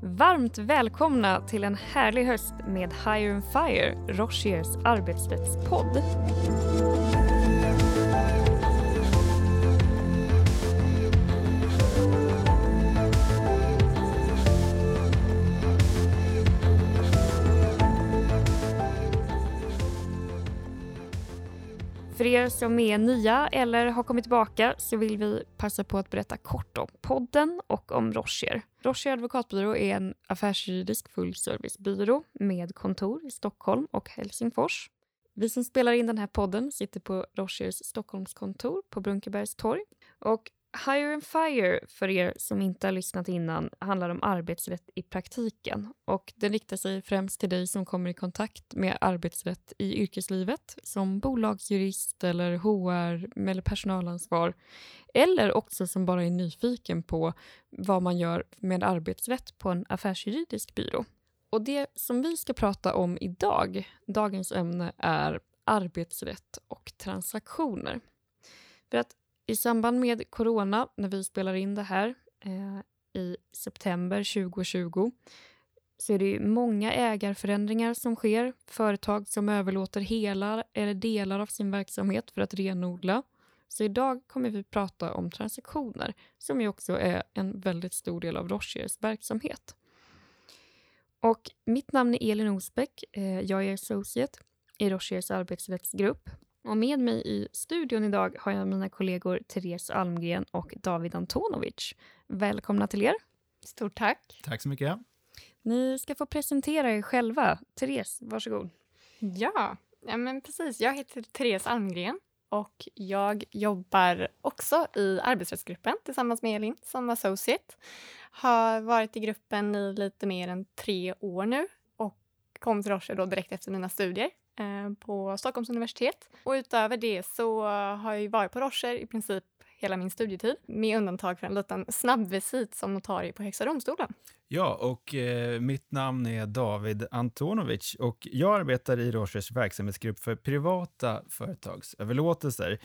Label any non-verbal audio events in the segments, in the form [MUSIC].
Varmt välkomna till en härlig höst med Hire and Fire, Rochiers arbetsrättspodd. För er som är nya eller har kommit tillbaka så vill vi passa på att berätta kort om podden och om Rochier. Rocher advokatbyrå är en affärsjuridisk fullservicebyrå med kontor i Stockholm och Helsingfors. Vi som spelar in den här podden sitter på Rochers Stockholmskontor på Brunkebergs torg. Och Hire and Fire, för er som inte har lyssnat innan, handlar om arbetsrätt i praktiken. Och den riktar sig främst till dig som kommer i kontakt med arbetsrätt i yrkeslivet, som bolagsjurist eller HR eller personalansvar. Eller också som bara är nyfiken på vad man gör med arbetsrätt på en affärsjuridisk byrå. Och det som vi ska prata om idag, dagens ämne, är arbetsrätt och transaktioner. För att i samband med corona, när vi spelar in det här eh, i september 2020, så är det många ägarförändringar som sker. Företag som överlåter hela eller delar av sin verksamhet för att renodla. Så idag kommer vi prata om transaktioner, som ju också är en väldigt stor del av Rochers verksamhet. Och mitt namn är Elin Osbeck. Eh, jag är associate i Rochers arbetsrättsgrupp och med mig i studion idag har jag mina kollegor Therese Almgren och David Antonovic. Välkomna till er. Stort tack. Tack så mycket. Ni ska få presentera er själva. Therese, varsågod. Ja, ja men precis. Jag heter Therese Almgren och jag jobbar också i arbetsrättsgruppen tillsammans med Elin som associate. Har varit i gruppen i lite mer än tre år nu och kom till Roche då direkt efter mina studier Eh, på Stockholms universitet. Och utöver det så har jag varit på Rocher i princip hela min studietid med undantag för en liten snabbvisit som notarie på Högsta domstolen. Ja, och eh, mitt namn är David Antonovic och jag arbetar i Rochers verksamhetsgrupp för privata företagsöverlåtelser.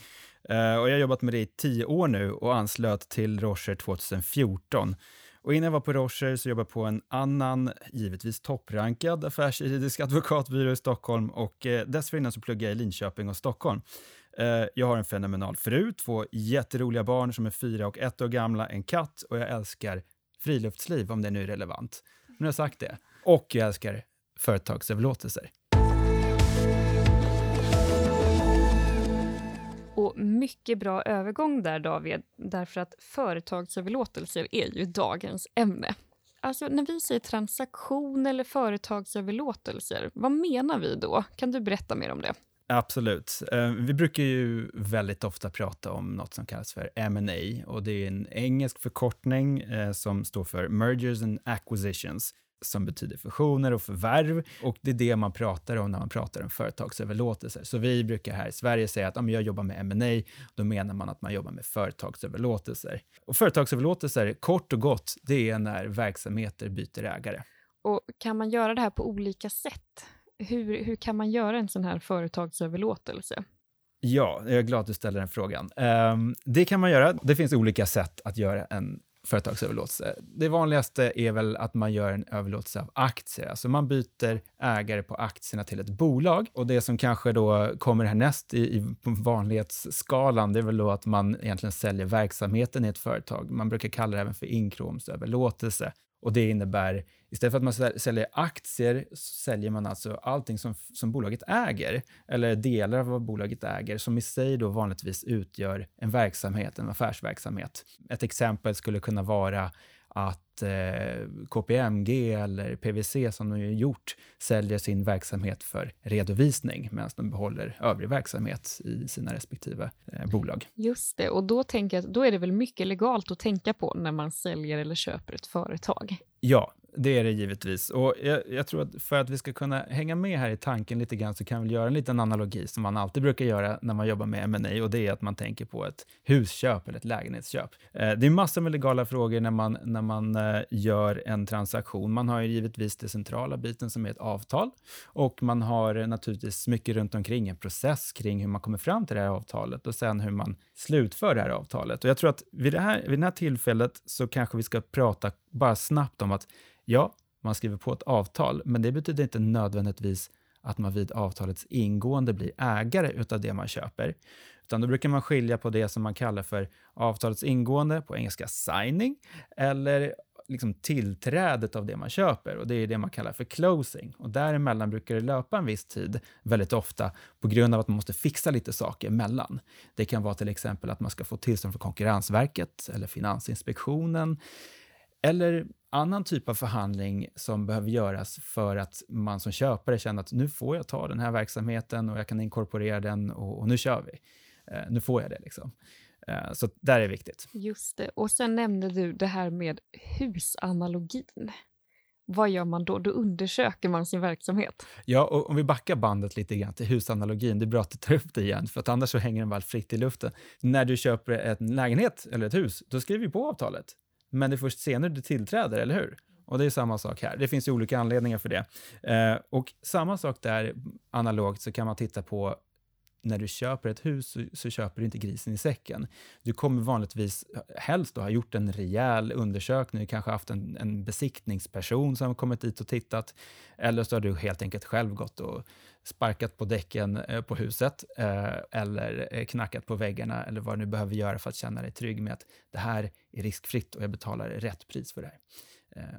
Eh, och jag har jobbat med det i tio år nu och anslöt till Rocher 2014. Och innan jag var på Rocher så jobbade jag på en annan, givetvis topprankad affärsjuridisk advokatbyrå i Stockholm och eh, dessförinnan så pluggade jag i Linköping och Stockholm. Eh, jag har en fenomenal fru, två jätteroliga barn som är fyra och ett år gamla, en katt och jag älskar friluftsliv, om det nu är relevant. Nu har jag sagt det. Och jag älskar företagsöverlåtelser. Och mycket bra övergång där David, därför att företagsöverlåtelser är ju dagens ämne. Alltså när vi säger transaktion eller företagsöverlåtelser, vad menar vi då? Kan du berätta mer om det? Absolut. Eh, vi brukar ju väldigt ofta prata om något som kallas för M&A och det är en engelsk förkortning eh, som står för Mergers and Acquisitions som betyder fusioner och förvärv. Och det är det man pratar om när man pratar om företagsöverlåtelser. Så vi brukar här i Sverige säga att om jag jobbar med M&A, då menar man att man jobbar med företagsöverlåtelser. Och företagsöverlåtelser, kort och gott, det är när verksamheter byter ägare. Och kan man göra det här på olika sätt? Hur, hur kan man göra en sån här företagsöverlåtelse? Ja, jag är glad att du ställer den frågan. Um, det kan man göra. Det finns olika sätt att göra en företagsöverlåtelse. Det vanligaste är väl att man gör en överlåtelse av aktier. Alltså man byter ägare på aktierna till ett bolag. Och det som kanske då kommer härnäst i, i vanlighetsskalan, det är väl då att man egentligen säljer verksamheten i ett företag. Man brukar kalla det även för inkromsöverlåtelse. Och det innebär, istället för att man säljer aktier, så säljer man alltså allting som, som bolaget äger, eller delar av vad bolaget äger, som i sig då vanligtvis utgör en verksamhet, en affärsverksamhet. Ett exempel skulle kunna vara att eh, KPMG eller PWC som de har gjort säljer sin verksamhet för redovisning medan de behåller övrig verksamhet i sina respektive eh, bolag. Just det, och då tänker jag då är det väl mycket legalt att tänka på när man säljer eller köper ett företag? Ja, det är det givetvis. Och jag, jag, tror att för att vi ska kunna hänga med här i tanken lite grann så kan vi göra en liten analogi som man alltid brukar göra när man jobbar med M&A och det är att man tänker på ett husköp eller ett lägenhetsköp. Eh, det är massor med legala frågor när man, när man eh, gör en transaktion. Man har ju givetvis den centrala biten som är ett avtal och man har naturligtvis mycket runt omkring en process kring hur man kommer fram till det här avtalet och sen hur man slutför det här avtalet. Och jag tror att vid det här, vid det här tillfället så kanske vi ska prata bara snabbt om att ja, man skriver på ett avtal, men det betyder inte nödvändigtvis att man vid avtalets ingående blir ägare utav det man köper. Utan då brukar man skilja på det som man kallar för avtalets ingående, på engelska signing, eller liksom tillträdet av det man köper och det är det man kallar för closing. Och däremellan brukar det löpa en viss tid, väldigt ofta, på grund av att man måste fixa lite saker emellan. Det kan vara till exempel att man ska få tillstånd från Konkurrensverket eller Finansinspektionen eller annan typ av förhandling som behöver göras för att man som köpare känner att nu får jag ta den här verksamheten och jag kan inkorporera den och, och nu kör vi. Eh, nu får jag det. liksom. Eh, så där är viktigt. Just det. Och sen nämnde du det här med husanalogin. Vad gör man då? Då undersöker man sin verksamhet. Ja, och om vi backar bandet lite grann till husanalogin, det är bra att du tar upp det igen, för att annars så hänger den bara fritt i luften. När du köper en lägenhet eller ett hus, då skriver vi på avtalet. Men det är först senare du tillträder, eller hur? Och det är samma sak här. Det finns ju olika anledningar för det. Eh, och samma sak där, analogt, så kan man titta på när du köper ett hus så, så, köper du inte grisen i säcken. Du kommer vanligtvis helst ha gjort en rejäl undersökning, kanske haft en, en besiktningsperson som har kommit dit och tittat. Eller så har du helt enkelt själv gått och sparkat på däcken eh, på huset eh, eller eh, knackat på väggarna eller vad du behöver göra för att känna dig trygg med att det här är riskfritt och jag betalar rätt pris för det här.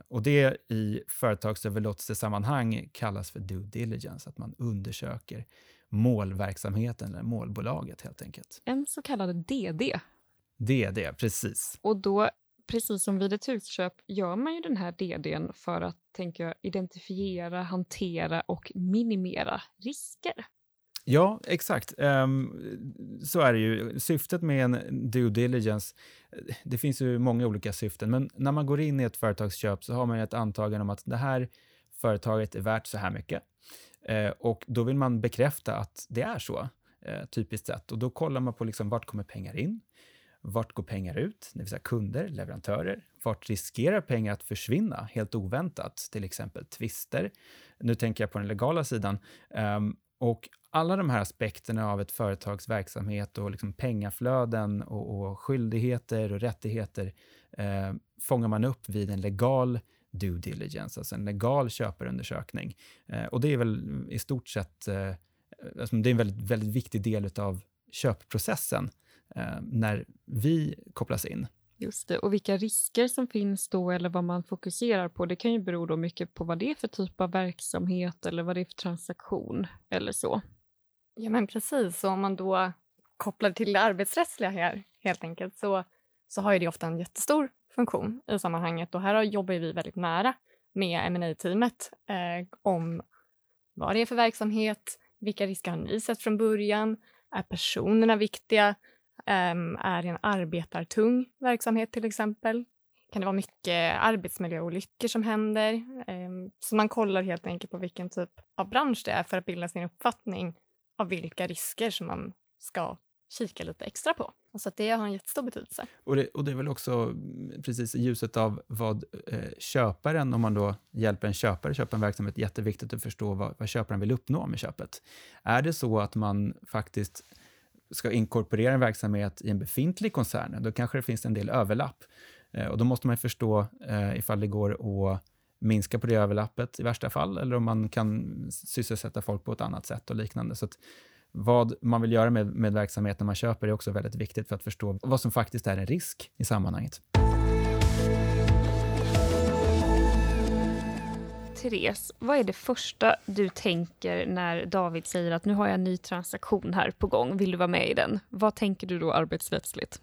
Och det i företagsöverlåtelsesammanhang kallas för due diligence, att man undersöker målverksamheten eller målbolaget helt enkelt. En så kallad DD. DD, precis. Och då, precis som vid ett husköp, gör man ju den här DDn för att tänker jag, identifiera, hantera och minimera risker. Ja, exakt. Um, så är det ju. Syftet med en due diligence, det finns ju många olika syften, men när man går in i ett företagsköp så har man ett antagande om att det här företaget är värt så här mycket. Eh, och då vill man bekräfta att det är så, eh, typiskt sett. Och då kollar man på liksom, vart kommer pengar in? Vart går pengar ut? Det vill säga kunder, leverantörer. Vart riskerar pengar att försvinna helt oväntat? Till exempel tvister. Nu tänker jag på den legala sidan. Um, och alla de här aspekterna av ett företags verksamhet och liksom pengaflöden och, och skyldigheter och rättigheter eh, fångar man upp vid en legal due diligence, alltså en legal köparundersökning. Eh, och det är väl i stort sett eh, alltså det är en väldigt, väldigt viktig del av köpprocessen eh, när vi kopplas in. Just det, och vilka risker som finns då eller vad man fokuserar på, det kan ju bero då mycket på vad det är för typ av verksamhet eller vad det är för transaktion eller så. Ja men precis, och om man då kopplar till det arbetsrättsliga här helt enkelt så, så har ju det ofta en jättestor funktion i sammanhanget. Och här jobbar vi väldigt nära med ma teamet eh, om vad det är för verksamhet, vilka risker har ni sett från början, är personerna viktiga, um, är det en arbetartung verksamhet till exempel? Kan det vara mycket arbetsmiljöolyckor som händer? Um, så man kollar helt enkelt på vilken typ av bransch det är för att bilda sin uppfattning av vilka risker som man ska kika lite extra på. Så det har en jättestor betydelse. Och det, och det är väl också mm, precis i ljuset av vad eh, köparen, om man då hjälper en köpare köpa en verksamhet, jätteviktigt att förstå vad, vad köparen vill uppnå med köpet. Är det så att man faktiskt ska inkorporera en verksamhet i en befintlig koncern, då kanske det finns en del överlapp. Eh, och då måste man förstå eh, ifall det går att minska på det överlappet i värsta fall, eller om man kan sysselsätta folk på ett annat sätt och liknande. Så vad man vill göra med, med verksamheten man köper är också väldigt viktigt för att förstå vad som faktiskt är en risk i sammanhanget. Therese, vad är det första du tänker när David säger att nu har jag en ny transaktion här på gång, vill du vara med i den? Vad tänker du då arbetsrättsligt?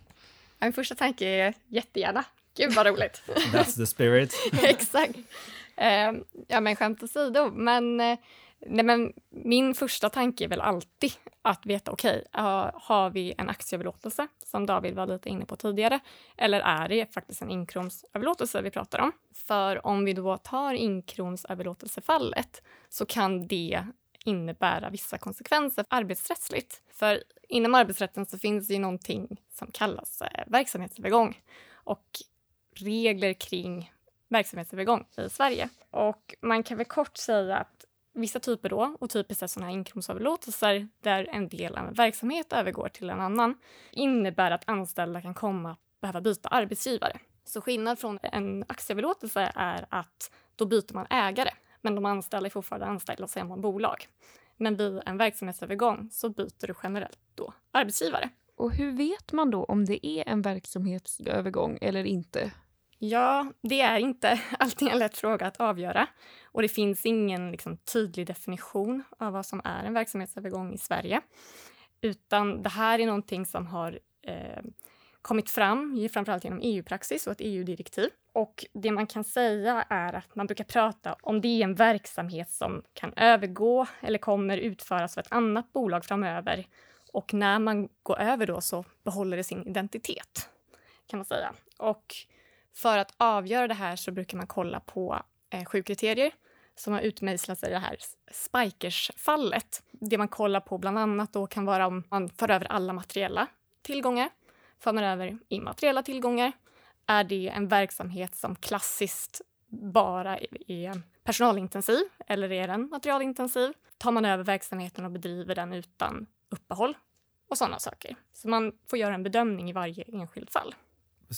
Min första tanke är jättegärna. Gud vad roligt. [LAUGHS] That's the spirit. [LAUGHS] Exakt. Uh, ja men skämt åsido, men uh, Nej, men min första tanke är väl alltid att veta, okej, okay, har vi en aktieöverlåtelse som David var lite inne på tidigare? Eller är det faktiskt en inkromsöverlåtelse vi pratar om? För om vi då tar inkromsöverlåtelsefallet så kan det innebära vissa konsekvenser arbetsrättsligt. För inom arbetsrätten så finns det ju någonting som kallas eh, verksamhetsövergång och regler kring verksamhetsövergång i Sverige. Och man kan väl kort säga att vissa typer då, och typiskt är sådana här inkomstöverlåtelser där en del av en verksamhet övergår till en annan, innebär att anställda kan komma att behöva byta arbetsgivare. Så skillnad från en aktieöverlåtelse är att då byter man ägare, men de anställda är fortfarande anställda hos samma bolag. Men vid en verksamhetsövergång så byter du generellt då arbetsgivare. Och hur vet man då om det är en verksamhetsövergång eller inte? Ja, det är inte [LAUGHS] alltid en lätt fråga att avgöra. Och det finns ingen liksom, tydlig definition av vad som är en verksamhetsövergång i Sverige. Utan det här är någonting som har eh, kommit fram, framförallt genom EU-praxis och ett EU-direktiv. Och det man kan säga är att man brukar prata om det är en verksamhet som kan övergå eller kommer utföras av ett annat bolag framöver. Och när man går över då så behåller det sin identitet, kan man säga. Och för att avgöra det här så brukar man kolla på eh, sju kriterier som har utmejslats i det här Spikers-fallet. Det man kollar på bland annat då kan vara om man för över alla materiella tillgångar. För man över immateriella tillgångar? Är det en verksamhet som klassiskt bara är personalintensiv eller är den materialintensiv? Tar man över verksamheten och bedriver den utan uppehåll? Och sådana saker. Så man får göra en bedömning i varje enskilt fall.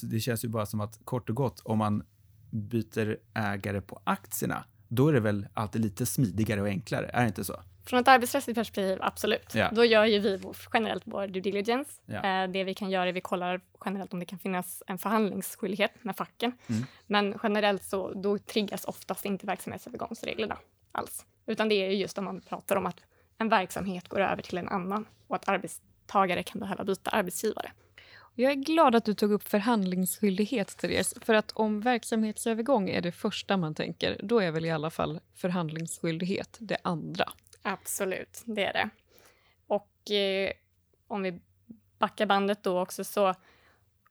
Det känns ju bara som att kort och gott, om man byter ägare på aktierna, då är det väl alltid lite smidigare och enklare, är det inte så? Från ett arbetsrättsligt perspektiv, absolut. Ja. Då gör ju vi generellt vår due diligence. Ja. Eh, det vi kan göra är att vi kollar generellt om det kan finnas en förhandlingsskyldighet med facken. Mm. Men generellt så då triggas oftast inte verksamhetsövergångsreglerna alls. Utan det är just om man pratar om att en verksamhet går över till en annan och att arbetstagare kan behöva byta arbetsgivare. Jag är glad att du tog upp förhandlingsskyldighet, Therese. För att om verksamhetsövergång är det första man tänker, då är väl i alla fall förhandlingsskyldighet det andra. Absolut, det är det. Och eh, om vi backar bandet då också så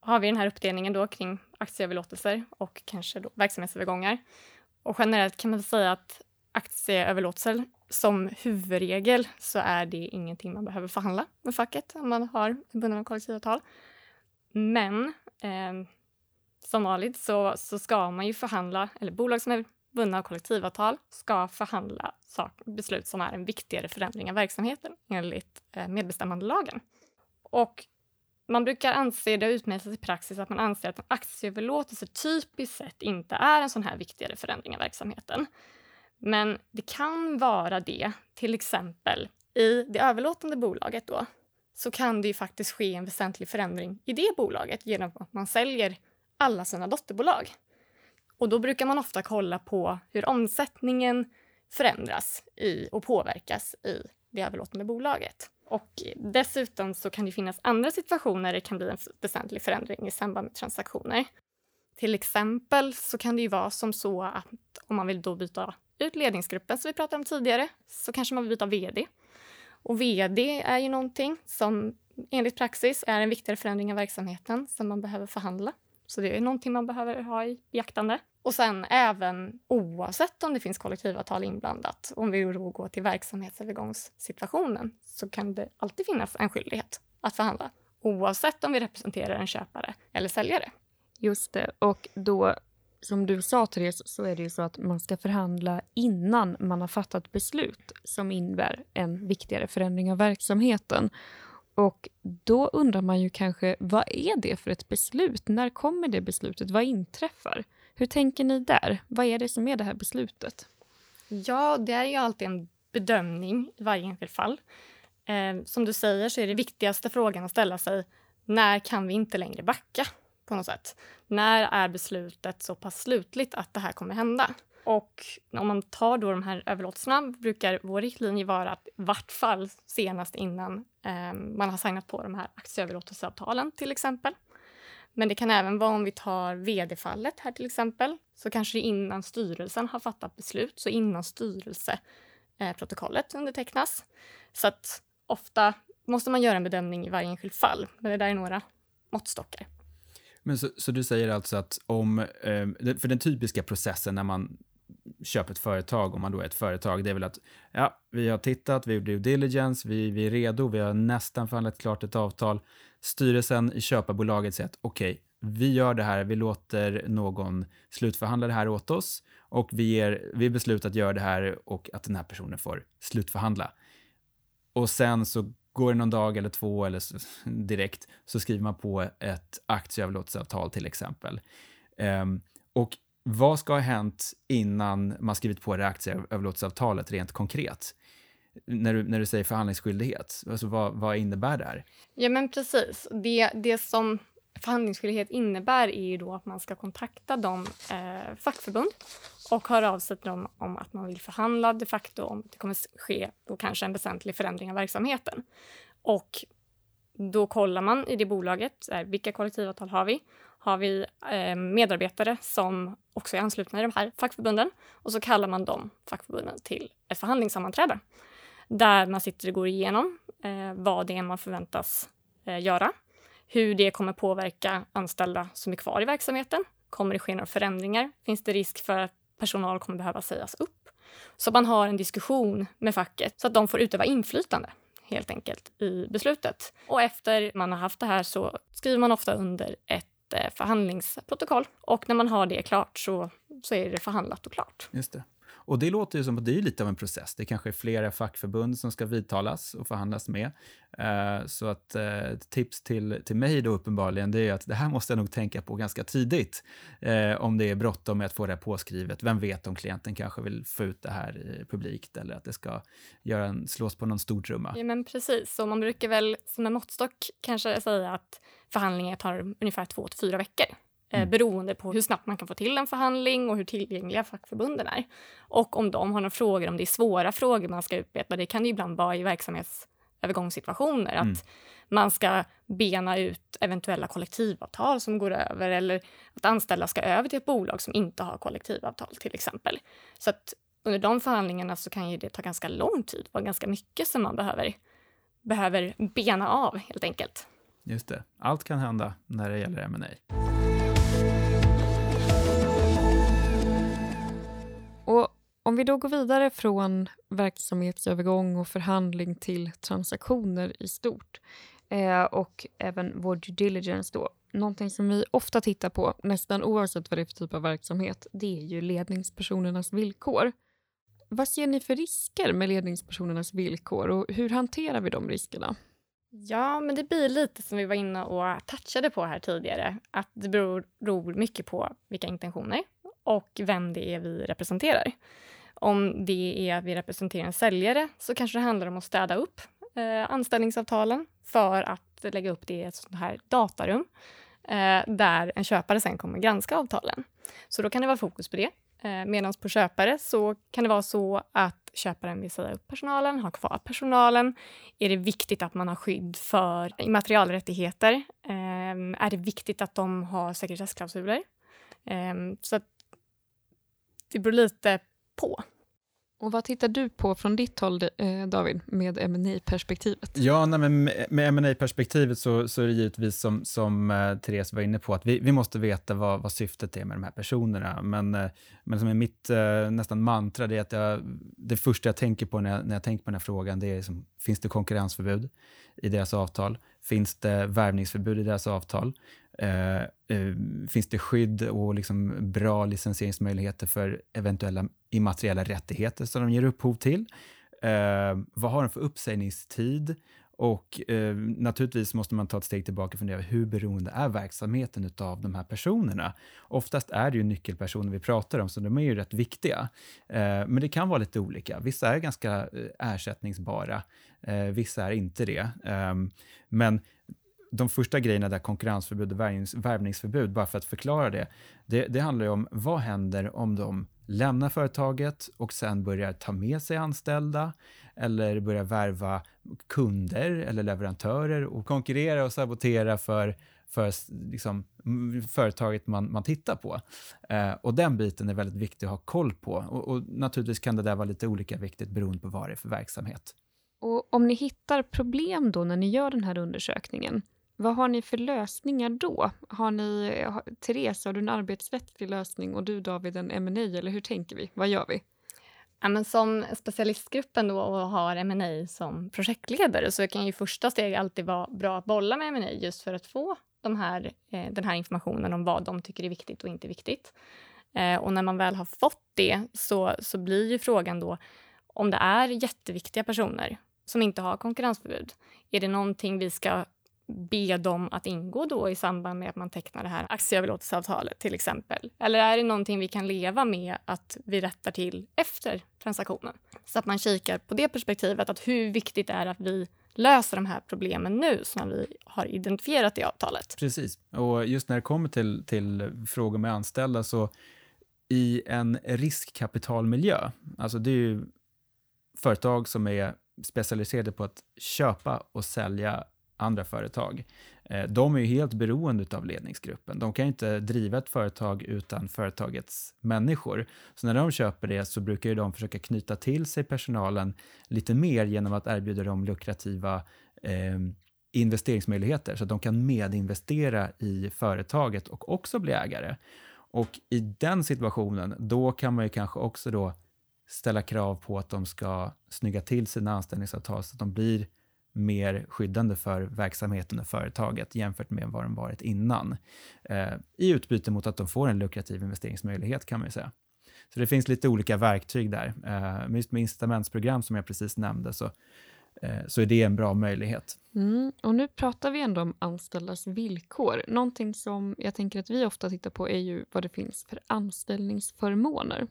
har vi den här uppdelningen då kring aktieöverlåtelser och kanske då verksamhetsövergångar. Och generellt kan man säga att aktieöverlåtelser som huvudregel så är det ingenting man behöver förhandla med facket om man har bundna kollektivavtal. Men eh, som vanligt så, så ska man ju förhandla, eller bolag som är bundna av kollektivavtal ska förhandla sak, beslut som är en viktigare förändring av verksamheten enligt eh, medbestämmandelagen. Och man brukar anse, det har i praxis, att man anser att en aktieöverlåtelse typiskt sett inte är en sån här viktigare förändring av verksamheten. Men det kan vara det, till exempel i det överlåtande bolaget då, så kan det ju faktiskt ske en väsentlig förändring i det bolaget genom att man säljer alla sina dotterbolag. Och då brukar man ofta kolla på hur omsättningen förändras i, och påverkas i det överlåtande bolaget. Och dessutom så kan det finnas andra situationer där det kan bli en väsentlig förändring i samband med transaktioner. Till exempel så kan det ju vara som så att om man vill då byta ut ledningsgruppen som vi pratade om tidigare så kanske man vill byta vd. Och vd är ju någonting som enligt praxis är en viktigare förändring av verksamheten som man behöver förhandla. Så det är någonting man behöver ha i beaktande. Och sen även oavsett om det finns kollektivavtal inblandat, om vi då går till verksamhetsövergångssituationen, så kan det alltid finnas en skyldighet att förhandla oavsett om vi representerar en köpare eller säljare. Just det. Och då, som du sa, Therese, så är det ju så att man ska förhandla innan man har fattat beslut som innebär en viktigare förändring av verksamheten. Och då undrar man ju kanske, vad är det för ett beslut? När kommer det beslutet? Vad inträffar? Hur tänker ni där? Vad är det som är det här beslutet? Ja, det är ju alltid en bedömning i varje enskilt fall. Eh, som du säger så är det viktigaste frågan att ställa sig, när kan vi inte längre backa på något sätt? När är beslutet så pass slutligt att det här kommer hända? Och om man tar då de här överlåtelserna brukar vår riktlinje vara att i vart fall senast innan eh, man har signat på de här aktieöverlåtelseavtalen till exempel. Men det kan även vara om vi tar vd-fallet här till exempel, så kanske innan styrelsen har fattat beslut, så innan styrelseprotokollet undertecknas. Så att ofta måste man göra en bedömning i varje enskilt fall, men det där är några måttstockar. Men så, så du säger alltså att om, eh, för den typiska processen när man köper ett företag, om man då är ett företag, det är väl att ja, vi har tittat, vi gjorde due diligence, vi, vi är redo, vi har nästan förhandlat klart ett avtal. Styrelsen i köparbolaget säger att okej, okay, vi gör det här, vi låter någon slutförhandla det här åt oss och vi, ger, vi beslutar att göra det här och att den här personen får slutförhandla. Och sen så går det någon dag eller två eller så, [LAUGHS] direkt så skriver man på ett aktieöverlåtelseavtal till exempel. Um, och vad ska ha hänt innan man skrivit på det aktieöverlåtelseavtalet rent konkret? När du, när du säger förhandlingsskyldighet, alltså vad, vad innebär det här? Ja, men precis. Det, det som förhandlingsskyldighet innebär är ju då att man ska kontakta de eh, fackförbund och hör av sig till dem om att man vill förhandla de facto om det kommer ske då kanske en väsentlig förändring av verksamheten. Och då kollar man i det bolaget, vilka kollektivavtal har vi? Har vi eh, medarbetare som också är anslutna i de här fackförbunden? Och så kallar man de fackförbunden till ett förhandlingssammanträde där man sitter och går igenom eh, vad det är man förväntas eh, göra, hur det kommer påverka anställda som är kvar i verksamheten. Kommer det ske några förändringar? Finns det risk för att personal kommer behöva sägas upp? Så man har en diskussion med facket så att de får utöva inflytande helt enkelt i beslutet. Och efter man har haft det här så skriver man ofta under ett eh, förhandlingsprotokoll och när man har det klart så, så är det förhandlat och klart. Just det. Och det låter ju som att det är lite av en process. Det kanske är flera fackförbund som ska vidtalas och förhandlas med. Eh, så att uh, tips till, till mig då uppenbarligen, det är att det här måste jag nog tänka på ganska tidigt. Eh, om det är bråttom med att få det här påskrivet. Vem vet om klienten kanske vill få ut det här i publikt eller att det ska göra en, slås på någon stor trumma. Ja, men precis. Så man brukar väl som en måttstock kanske säga att förhandlingar tar ungefär två till fyra veckor. Eh, mm. beroende på hur snabbt man kan få till en förhandling och hur tillgängliga fackförbunden är. Och om de har några frågor, om det är svåra frågor man ska utbeta, det kan det ibland vara i verksamhetsövergångssituationer, mm. att man ska bena ut eventuella kollektivavtal som går över eller att anställda ska över till ett bolag som inte har kollektivavtal till exempel. Så att under de förhandlingarna så kan ju det ta ganska lång tid, vara ganska mycket som man behöver, behöver bena av helt enkelt. Just det. Allt kan hända när det gäller M&A. Om vi då går vidare från verksamhetsövergång och förhandling till transaktioner i stort eh, och även vår due diligence då. Någonting som vi ofta tittar på, nästan oavsett vad det är för typ av verksamhet, det är ju ledningspersonernas villkor. Vad ser ni för risker med ledningspersonernas villkor och hur hanterar vi de riskerna? Ja, men det blir lite som vi var inne och touchade på här tidigare, att det beror, beror mycket på vilka intentioner och vem det är vi representerar. Om det är att vi representerar en säljare så kanske det handlar om att städa upp eh, anställningsavtalen för att lägga upp det i ett sånt här datarum eh, där en köpare sen kommer granska avtalen. Så då kan det vara fokus på det. Eh, Medan på köpare så kan det vara så att köparen vill säga upp personalen, ha kvar personalen. Är det viktigt att man har skydd för immaterialrättigheter? Eh, är det viktigt att de har sekretessklausuler? Eh, så att det beror lite på. Och vad tittar du på från ditt håll, eh, David, med ma perspektivet Ja, nej, men med ma perspektivet så, så är det givetvis som, som uh, Therese var inne på, att vi, vi måste veta vad, vad syftet är med de här personerna. Men, uh, men som är mitt nästan mantra, det är att jag, det första jag tänker på när jag, när jag tänker på den här frågan, det är liksom, finns det konkurrensförbud i deras avtal? Finns det värvningsförbud i deras avtal? Eh, eh, finns det skydd och liksom bra licensieringsmöjligheter för eventuella immateriella rättigheter som de ger upphov till? Eh, vad har de för uppsägningstid? Och eh, naturligtvis måste man ta ett steg tillbaka och fundera hur beroende är verksamheten av de här personerna? Oftast är det ju nyckelpersoner vi pratar om, så de är ju rätt viktiga. Eh, men det kan vara lite olika. Vissa är ganska eh, ersättningsbara, eh, vissa är inte det. Ehm, men de första grejerna där, konkurrensförbud och värvningsförbud, bara för att förklara det, det, det handlar ju om vad händer om de lämnar företaget och sen börjar ta med sig anställda eller börjar värva kunder eller leverantörer och konkurrera och sabotera för, för liksom, företaget man, man tittar på. Eh, och den biten är väldigt viktig att ha koll på. Och, och naturligtvis kan det där vara lite olika viktigt beroende på vad det är för verksamhet. Och om ni hittar problem då när ni gör den här undersökningen, vad har ni för lösningar då? Har ni, eh, Therese, har du en arbetsrättslig lösning och du David en M&A eller hur tänker vi? Vad gör vi? Ja, men som specialistgruppen då och har M&A som projektledare så kan ju första steg alltid vara bra att bolla med M&A just för att få de här, eh, den här informationen om vad de tycker är viktigt och inte viktigt. Eh, och när man väl har fått det så, så blir ju frågan då om det är jätteviktiga personer som inte har konkurrensförbud. Är det någonting vi ska be dem att ingå då i samband med att man tecknar det här aktieöverlåtelseavtalet till exempel? Eller är det någonting vi kan leva med att vi rättar till efter transaktionen? Så att man kikar på det perspektivet, att hur viktigt är det att vi löser de här problemen nu som vi har identifierat i avtalet? Precis. Och just när det kommer till, till frågor med anställda så i en riskkapitalmiljö, alltså det är ju företag som är specialiserade på att köpa och sälja andra företag. Eh, de är ju helt beroende av ledningsgruppen. De kan inte driva ett företag utan företagets människor. Så när de köper det så brukar ju de försöka knyta till sig personalen lite mer genom att erbjuda dem lukrativa eh, investeringsmöjligheter så att de kan medinvestera i företaget och också bli ägare. Och i den situationen, då kan man ju kanske också då ställa krav på att de ska snygga till sina anställningsavtal så att de blir mer skyddande för verksamheten och företaget jämfört med vad de varit innan. Eh, I utbyte mot att de får en lukrativ investeringsmöjlighet kan man ju säga. Så det finns lite olika verktyg där. Eh, just med incitamentsprogram som jag precis nämnde så, eh, så är det en bra möjlighet. Mm, och nu pratar vi ändå om anställdas villkor. Någonting som jag tänker att vi ofta tittar på är ju vad det finns för anställningsförmåner.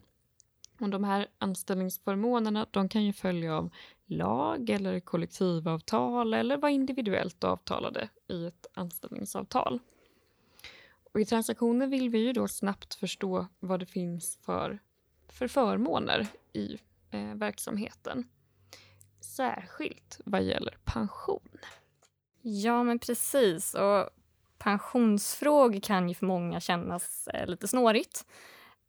Och de här anställningsförmånerna de kan ju följa av lag eller kollektivavtal eller vara individuellt avtalade i ett anställningsavtal. Och I transaktioner vill vi ju då snabbt förstå vad det finns för, för förmåner i eh, verksamheten. Särskilt vad gäller pension. Ja, men precis. Och pensionsfrågor kan ju för många kännas eh, lite snårigt.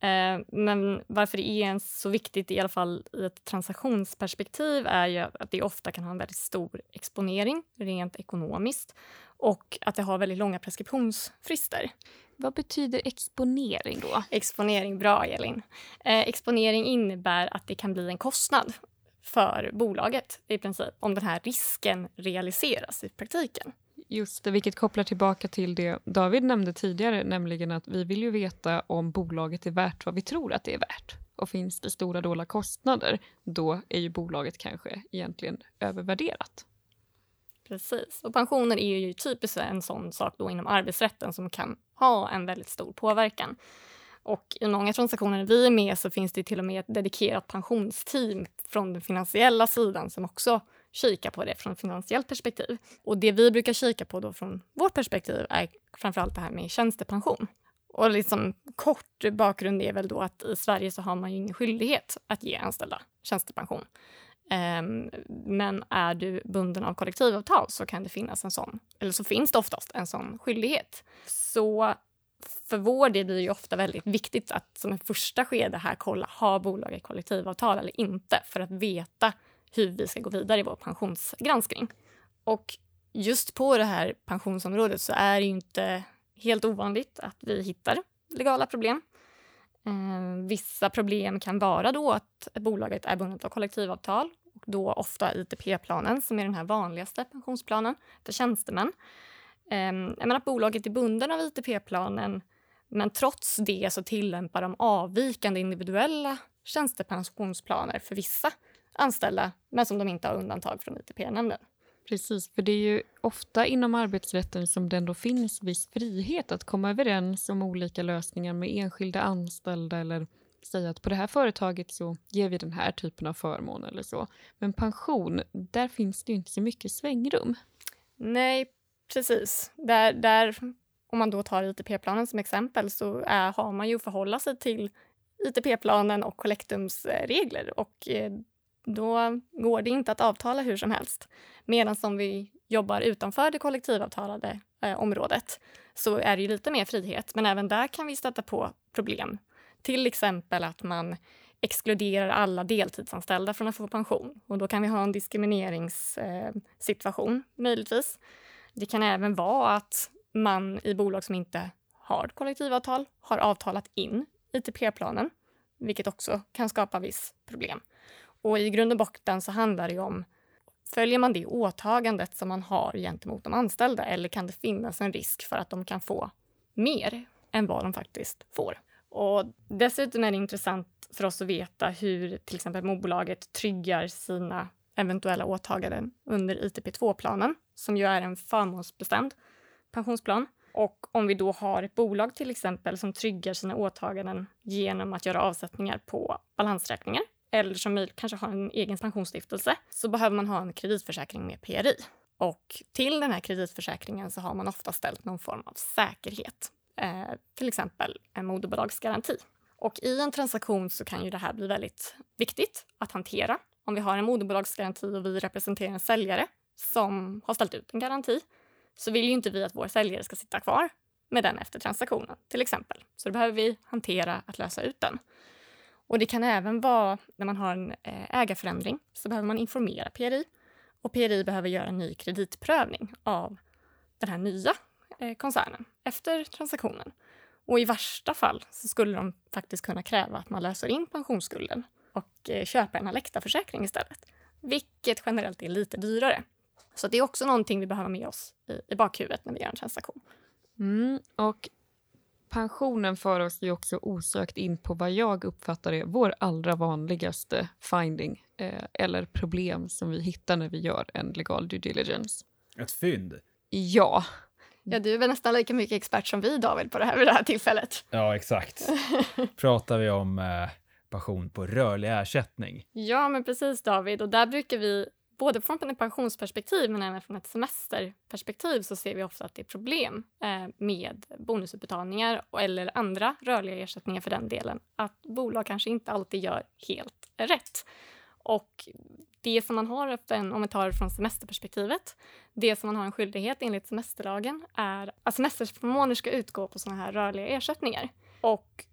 Eh, men varför det är så viktigt, i alla fall i ett transaktionsperspektiv, är ju att det ofta kan ha en väldigt stor exponering rent ekonomiskt och att det har väldigt långa preskriptionsfrister. Vad betyder exponering då? Exponering, bra Elin. Eh, exponering innebär att det kan bli en kostnad för bolaget i princip om den här risken realiseras i praktiken. Just det, vilket kopplar tillbaka till det David nämnde tidigare, nämligen att vi vill ju veta om bolaget är värt vad vi tror att det är värt. Och finns det stora dolda kostnader, då är ju bolaget kanske egentligen övervärderat. Precis, och pensioner är ju typiskt en sån sak då inom arbetsrätten som kan ha en väldigt stor påverkan. Och i många transaktioner vi är med så finns det till och med ett dedikerat pensionsteam från den finansiella sidan som också kika på det från ett finansiellt perspektiv. Och det vi brukar kika på då från vårt perspektiv är framförallt det här med tjänstepension. Och liksom kort bakgrund är väl då att i Sverige så har man ju ingen skyldighet att ge anställda tjänstepension. Um, men är du bunden av kollektivavtal så kan det finnas en sån, eller så finns det oftast en sån skyldighet. Så för vår del blir det ju ofta väldigt viktigt att som ett första skede här kolla, har bolaget kollektivavtal eller inte? För att veta hur vi ska gå vidare i vår pensionsgranskning. Och just på det här pensionsområdet så är det inte helt ovanligt att vi hittar legala problem. Eh, vissa problem kan vara då att bolaget är bundet av kollektivavtal och då ofta ITP-planen som är den här vanligaste pensionsplanen för tjänstemän. Eh, men att bolaget är bunden av ITP-planen men trots det så tillämpar de avvikande individuella tjänstepensionsplaner för vissa anställda men som de inte har undantag från ITP-nämnden. Precis, för det är ju ofta inom arbetsrätten som det ändå finns viss frihet att komma överens om olika lösningar med enskilda anställda eller säga att på det här företaget så ger vi den här typen av förmån eller så. Men pension, där finns det ju inte så mycket svängrum. Nej, precis. Där, där, om man då tar ITP-planen som exempel så är, har man ju att förhålla sig till ITP-planen och Collectums regler och eh, då går det inte att avtala hur som helst. Medan om vi jobbar utanför det kollektivavtalade eh, området så är det lite mer frihet. Men även där kan vi stöta på problem. Till exempel att man exkluderar alla deltidsanställda från att få pension. Och då kan vi ha en diskrimineringssituation, eh, möjligtvis. Det kan även vara att man i bolag som inte har kollektivavtal har avtalat in ITP-planen, vilket också kan skapa viss problem. Och i grund och botten så handlar det om Följer man det åtagandet som man har gentemot de anställda eller kan det finnas en risk för att de kan få mer än vad de faktiskt får? Och dessutom är det intressant för oss att veta hur till exempel moderbolaget tryggar sina eventuella åtaganden under ITP2-planen som ju är en förmånsbestämd pensionsplan. Och om vi då har ett bolag till exempel som tryggar sina åtaganden genom att göra avsättningar på balansräkningar eller som kanske har en egen pensionsstiftelse så behöver man ha en kreditförsäkring med PRI. Och till den här kreditförsäkringen så har man ofta ställt någon form av säkerhet, eh, till exempel en moderbolagsgaranti. Och i en transaktion så kan ju det här bli väldigt viktigt att hantera. Om vi har en moderbolagsgaranti och vi representerar en säljare som har ställt ut en garanti så vill ju inte vi att vår säljare ska sitta kvar med den efter transaktionen, till exempel. Så då behöver vi hantera att lösa ut den. Och det kan även vara när man har en eh, ägarförändring så behöver man informera PRI och PRI behöver göra en ny kreditprövning av den här nya eh, koncernen efter transaktionen. Och i värsta fall så skulle de faktiskt kunna kräva att man löser in pensionsskulden och eh, köper en Alecta-försäkring istället. Vilket generellt är lite dyrare. Så det är också någonting vi behöver med oss i, i bakhuvudet när vi gör en transaktion. Mm, och pensionen för oss ju också osökt in på vad jag uppfattar är vår allra vanligaste finding eh, eller problem som vi hittar när vi gör en legal due diligence. Ett fynd? Ja. Ja, du är väl nästan lika mycket expert som vi, David, på det här vid det här tillfället. Ja, exakt. [LAUGHS] Pratar vi om eh, pension på rörlig ersättning? Ja, men precis, David. Och där brukar vi både från ett pensionsperspektiv men även från ett semesterperspektiv så ser vi ofta att det är problem eh, med bonusutbetalningar eller andra rörliga ersättningar för den delen. Att bolag kanske inte alltid gör helt rätt. Och det som man har, om vi tar det från semesterperspektivet, det som man har en skyldighet enligt semesterlagen är att semesterförmåner ska utgå på sådana här rörliga ersättningar. Och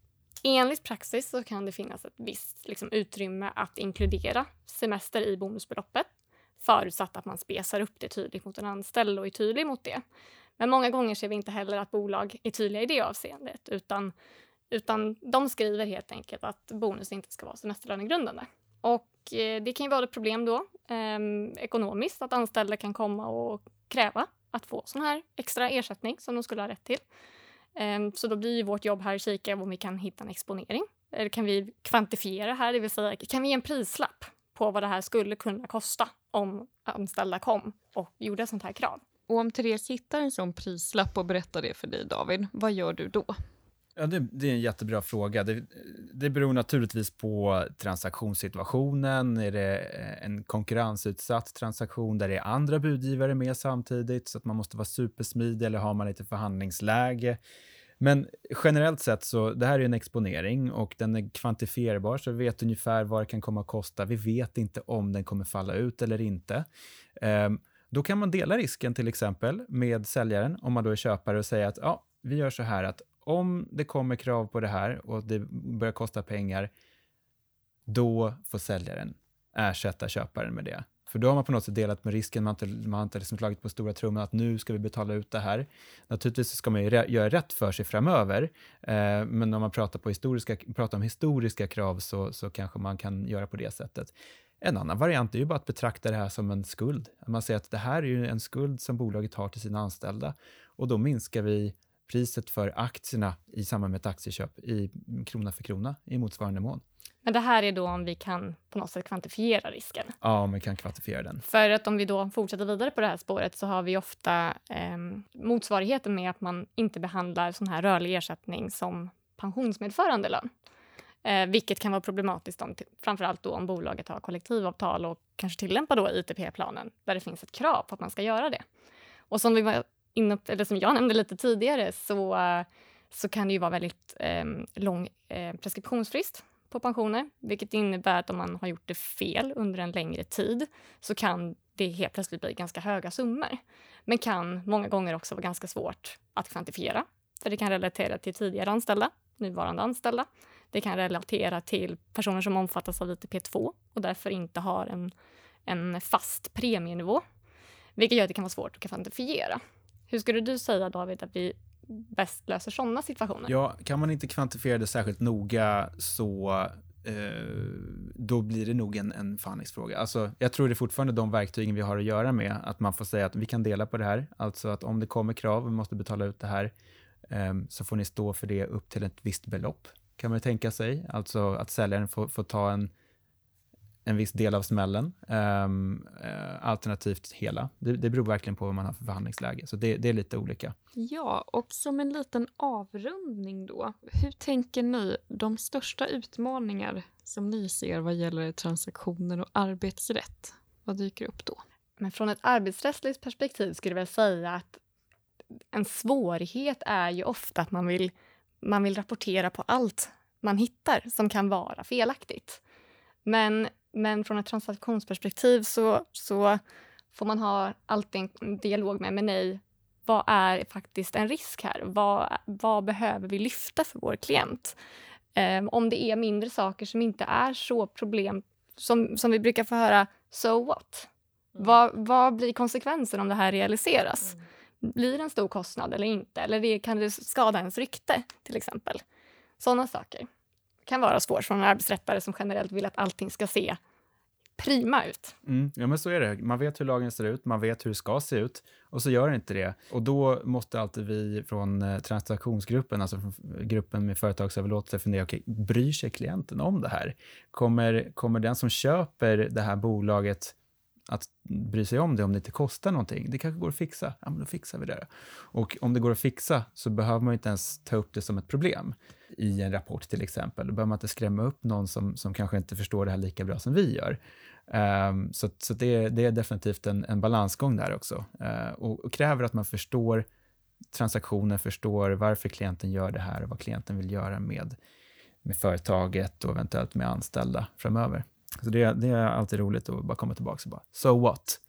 enligt praxis så kan det finnas ett visst liksom, utrymme att inkludera semester i bonusbeloppet förutsatt att man spesar upp det tydligt mot en anställd och är tydlig mot det. Men många gånger ser vi inte heller att bolag är tydliga i det avseendet utan, utan de skriver helt enkelt att bonus inte ska vara semesterlönegrundande. Och eh, det kan ju vara ett problem då eh, ekonomiskt att anställda kan komma och kräva att få sån här extra ersättning som de skulle ha rätt till. Eh, så då blir ju vårt jobb här att kika om vi kan hitta en exponering. Eller kan vi kvantifiera här, det vill säga kan vi ge en prislapp på vad det här skulle kunna kosta om anställda kom och gjorde sånt här krav. Och om Therese hittar en sån prislapp och berättar det för dig, David, vad gör du då? Ja, det, det, är en jättebra fråga. Det, det beror naturligtvis på transaktionssituationen. Är det en konkurrensutsatt transaktion där det är andra budgivare med samtidigt så att man måste vara supersmidig eller har man lite förhandlingsläge? Men generellt sett så, det här är en exponering och den är kvantifierbar så vi vet ungefär vad det kan komma att kosta. Vi vet inte om den kommer falla ut eller inte. Um, då kan man dela risken till exempel med säljaren om man då är köpare och säga att ja, vi gör så här att om det kommer krav på det här och det börjar kosta pengar, då får säljaren ersätta köparen med det. För då har man på något sätt delat med risken, man har inte, man har inte liksom slagit på stora trumman att nu ska vi betala ut det här. Naturligtvis ska man ju göra rätt för sig framöver, eh, men om man pratar, på historiska, pratar om historiska krav så, så kanske man kan göra på det sättet. En annan variant är ju bara att betrakta det här som en skuld. Man säger att det här är ju en skuld som bolaget har till sina anställda och då minskar vi priset för aktierna i samband med ett aktieköp i krona för krona i motsvarande mån. Men det här är då om vi kan på något sätt kvantifiera risken. Ja, om vi kan kvantifiera den. För att om vi då fortsätter vidare på det här spåret så har vi ofta eh, motsvarigheten med att man inte behandlar sån här rörlig ersättning som pensionsmedförande lön. Eh, vilket kan vara problematiskt om, framförallt då om bolaget har kollektivavtal och kanske tillämpar då ITP-planen där det finns ett krav på att man ska göra det. Och som, vi var inne, eller som jag nämnde lite tidigare så, så kan det ju vara väldigt eh, lång eh, preskriptionsfrist på pensioner, vilket innebär att om man har gjort det fel under en längre tid så kan det helt plötsligt bli ganska höga summor. Men kan många gånger också vara ganska svårt att kvantifiera. För det kan relatera till tidigare anställda, nuvarande anställda. Det kan relatera till personer som omfattas av ITP2 och därför inte har en, en fast premienivå. Vilket gör att det kan vara svårt att kvantifiera. Hur skulle du säga, David, att vi bäst löser sådana situationer? Ja, kan man inte kvantifiera det särskilt noga så eh, då blir det nog en, en förhandlingsfråga. Alltså, jag tror det är fortfarande de verktygen vi har att göra med, att man får säga att vi kan dela på det här, alltså att om det kommer krav, vi måste betala ut det här, eh, så får ni stå för det upp till ett visst belopp, kan man tänka sig. Alltså att säljaren får, får ta en en viss del av smällen, um, uh, alternativt hela. Det, det beror verkligen på vad man har för förhandlingsläge, så det, det, är lite olika. Ja, och som en liten avrundning då, hur tänker ni de största utmaningar som ni ser vad gäller transaktioner och arbetsrätt? Vad dyker upp då? Men från ett arbetsrättsligt perspektiv skulle jag säga att en svårighet är ju ofta att man vill, man vill rapportera på allt man hittar som kan vara felaktigt. Men, men från ett transaktionsperspektiv så, så får man ha alltid en dialog med, nej, vad är faktiskt en risk här? Vad, vad behöver vi lyfta för vår klient? Um, om det är mindre saker som inte är så problem som, som vi brukar få höra, so what? Mm. Vad, vad blir konsekvensen om det här realiseras? Mm. Blir det en stor kostnad eller inte? Eller det, kan det skada ens rykte, till exempel? Sådana saker kan vara svårt från en arbetsrättare som generellt vill att allting ska se prima ut. Mm, ja, men så är det. Man vet hur lagen ser ut, man vet hur det ska se ut och så gör det inte det. Och då måste alltid vi från eh, transaktionsgruppen, alltså från gruppen med företagsöverlåtelse, fundera, okay, bryr sig klienten om det här? Kommer, kommer den som köper det här bolaget att bry sig om det om det inte kostar någonting. Det kanske går att fixa. Ja, men då fixar vi det. Och om det går att fixa så behöver man inte ens ta upp det som ett problem i en rapport till exempel. Då behöver man inte skrämma upp någon som, som kanske inte förstår det här lika bra som vi gör. Um, så så det, det är definitivt en, en balansgång där också. Uh, och, och, kräver att man förstår transaktionen, förstår varför klienten gör det här och vad klienten vill göra med, med företaget och eventuellt med anställda framöver. Så det, det är alltid roligt att bara komma tillbaka och bara, so what?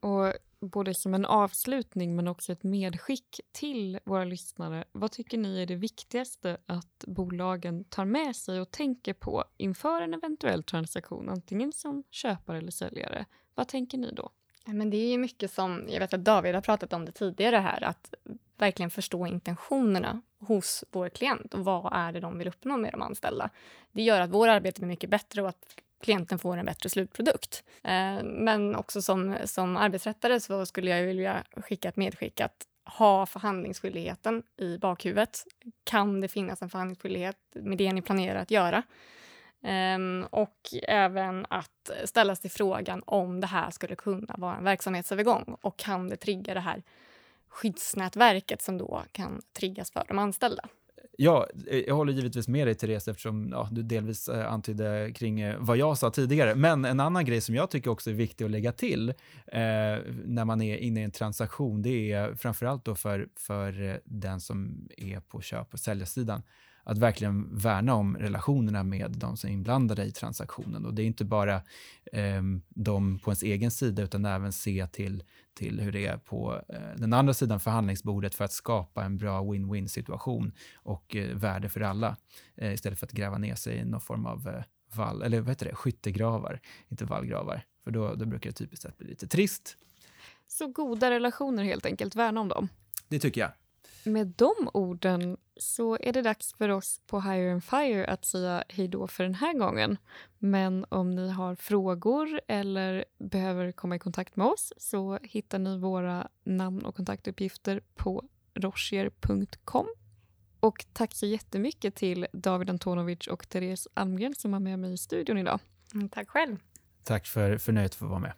[LAUGHS] och både som en avslutning men också ett medskick till våra lyssnare. Vad tycker ni är det viktigaste att bolagen tar med sig och tänker på inför en eventuell transaktion, antingen som köpare eller säljare? Vad tänker ni då? Men det är ju mycket som, jag vet att David har pratat om det tidigare här, att verkligen förstå intentionerna hos vår klient och vad är det de vill uppnå med de anställda. Det gör att vårt arbete blir mycket bättre och att klienten får en bättre slutprodukt. Eh, men också som, som arbetsrättare så skulle jag vilja skicka ett medskick att ha förhandlingsskyldigheten i bakhuvudet. Kan det finnas en förhandlingsskyldighet med det ni planerar att göra? Um, och även att ställa sig frågan om det här skulle kunna vara en verksamhetsövergång och kan det trigga det här skyddsnätverket som då kan triggas för de anställda. Ja, eh, jag håller givetvis med dig Therese eftersom ja, du delvis eh, antydde kring eh, vad jag sa tidigare. Men en annan grej som jag tycker också är viktig att lägga till eh, när man är inne i en transaktion, det är framförallt då för, för eh, den som är på köp och säljarsidan att verkligen värna om relationerna med de som är inblandade i transaktionen. Och det är inte bara eh, de på ens egen sida, utan även se till, till hur det är på eh, den andra sidan förhandlingsbordet för att skapa en bra win-win situation och eh, värde för alla, eh, istället för att gräva ner sig i någon form av eh, vall, eller vad heter det, skyttegravar, inte vallgravar. För då, då brukar det typiskt sett bli lite trist. Så goda relationer helt enkelt, värna om dem. Det tycker jag. Med de orden så är det dags för oss på Higher and Fire att säga hej då för den här gången. Men om ni har frågor eller behöver komma i kontakt med oss så hittar ni våra namn och kontaktuppgifter på roschier.com. Och tack så jättemycket till David Antonovic och Therese Almgren som var med mig i studion idag. Mm, tack själv. Tack för, för nöjet att få vara med.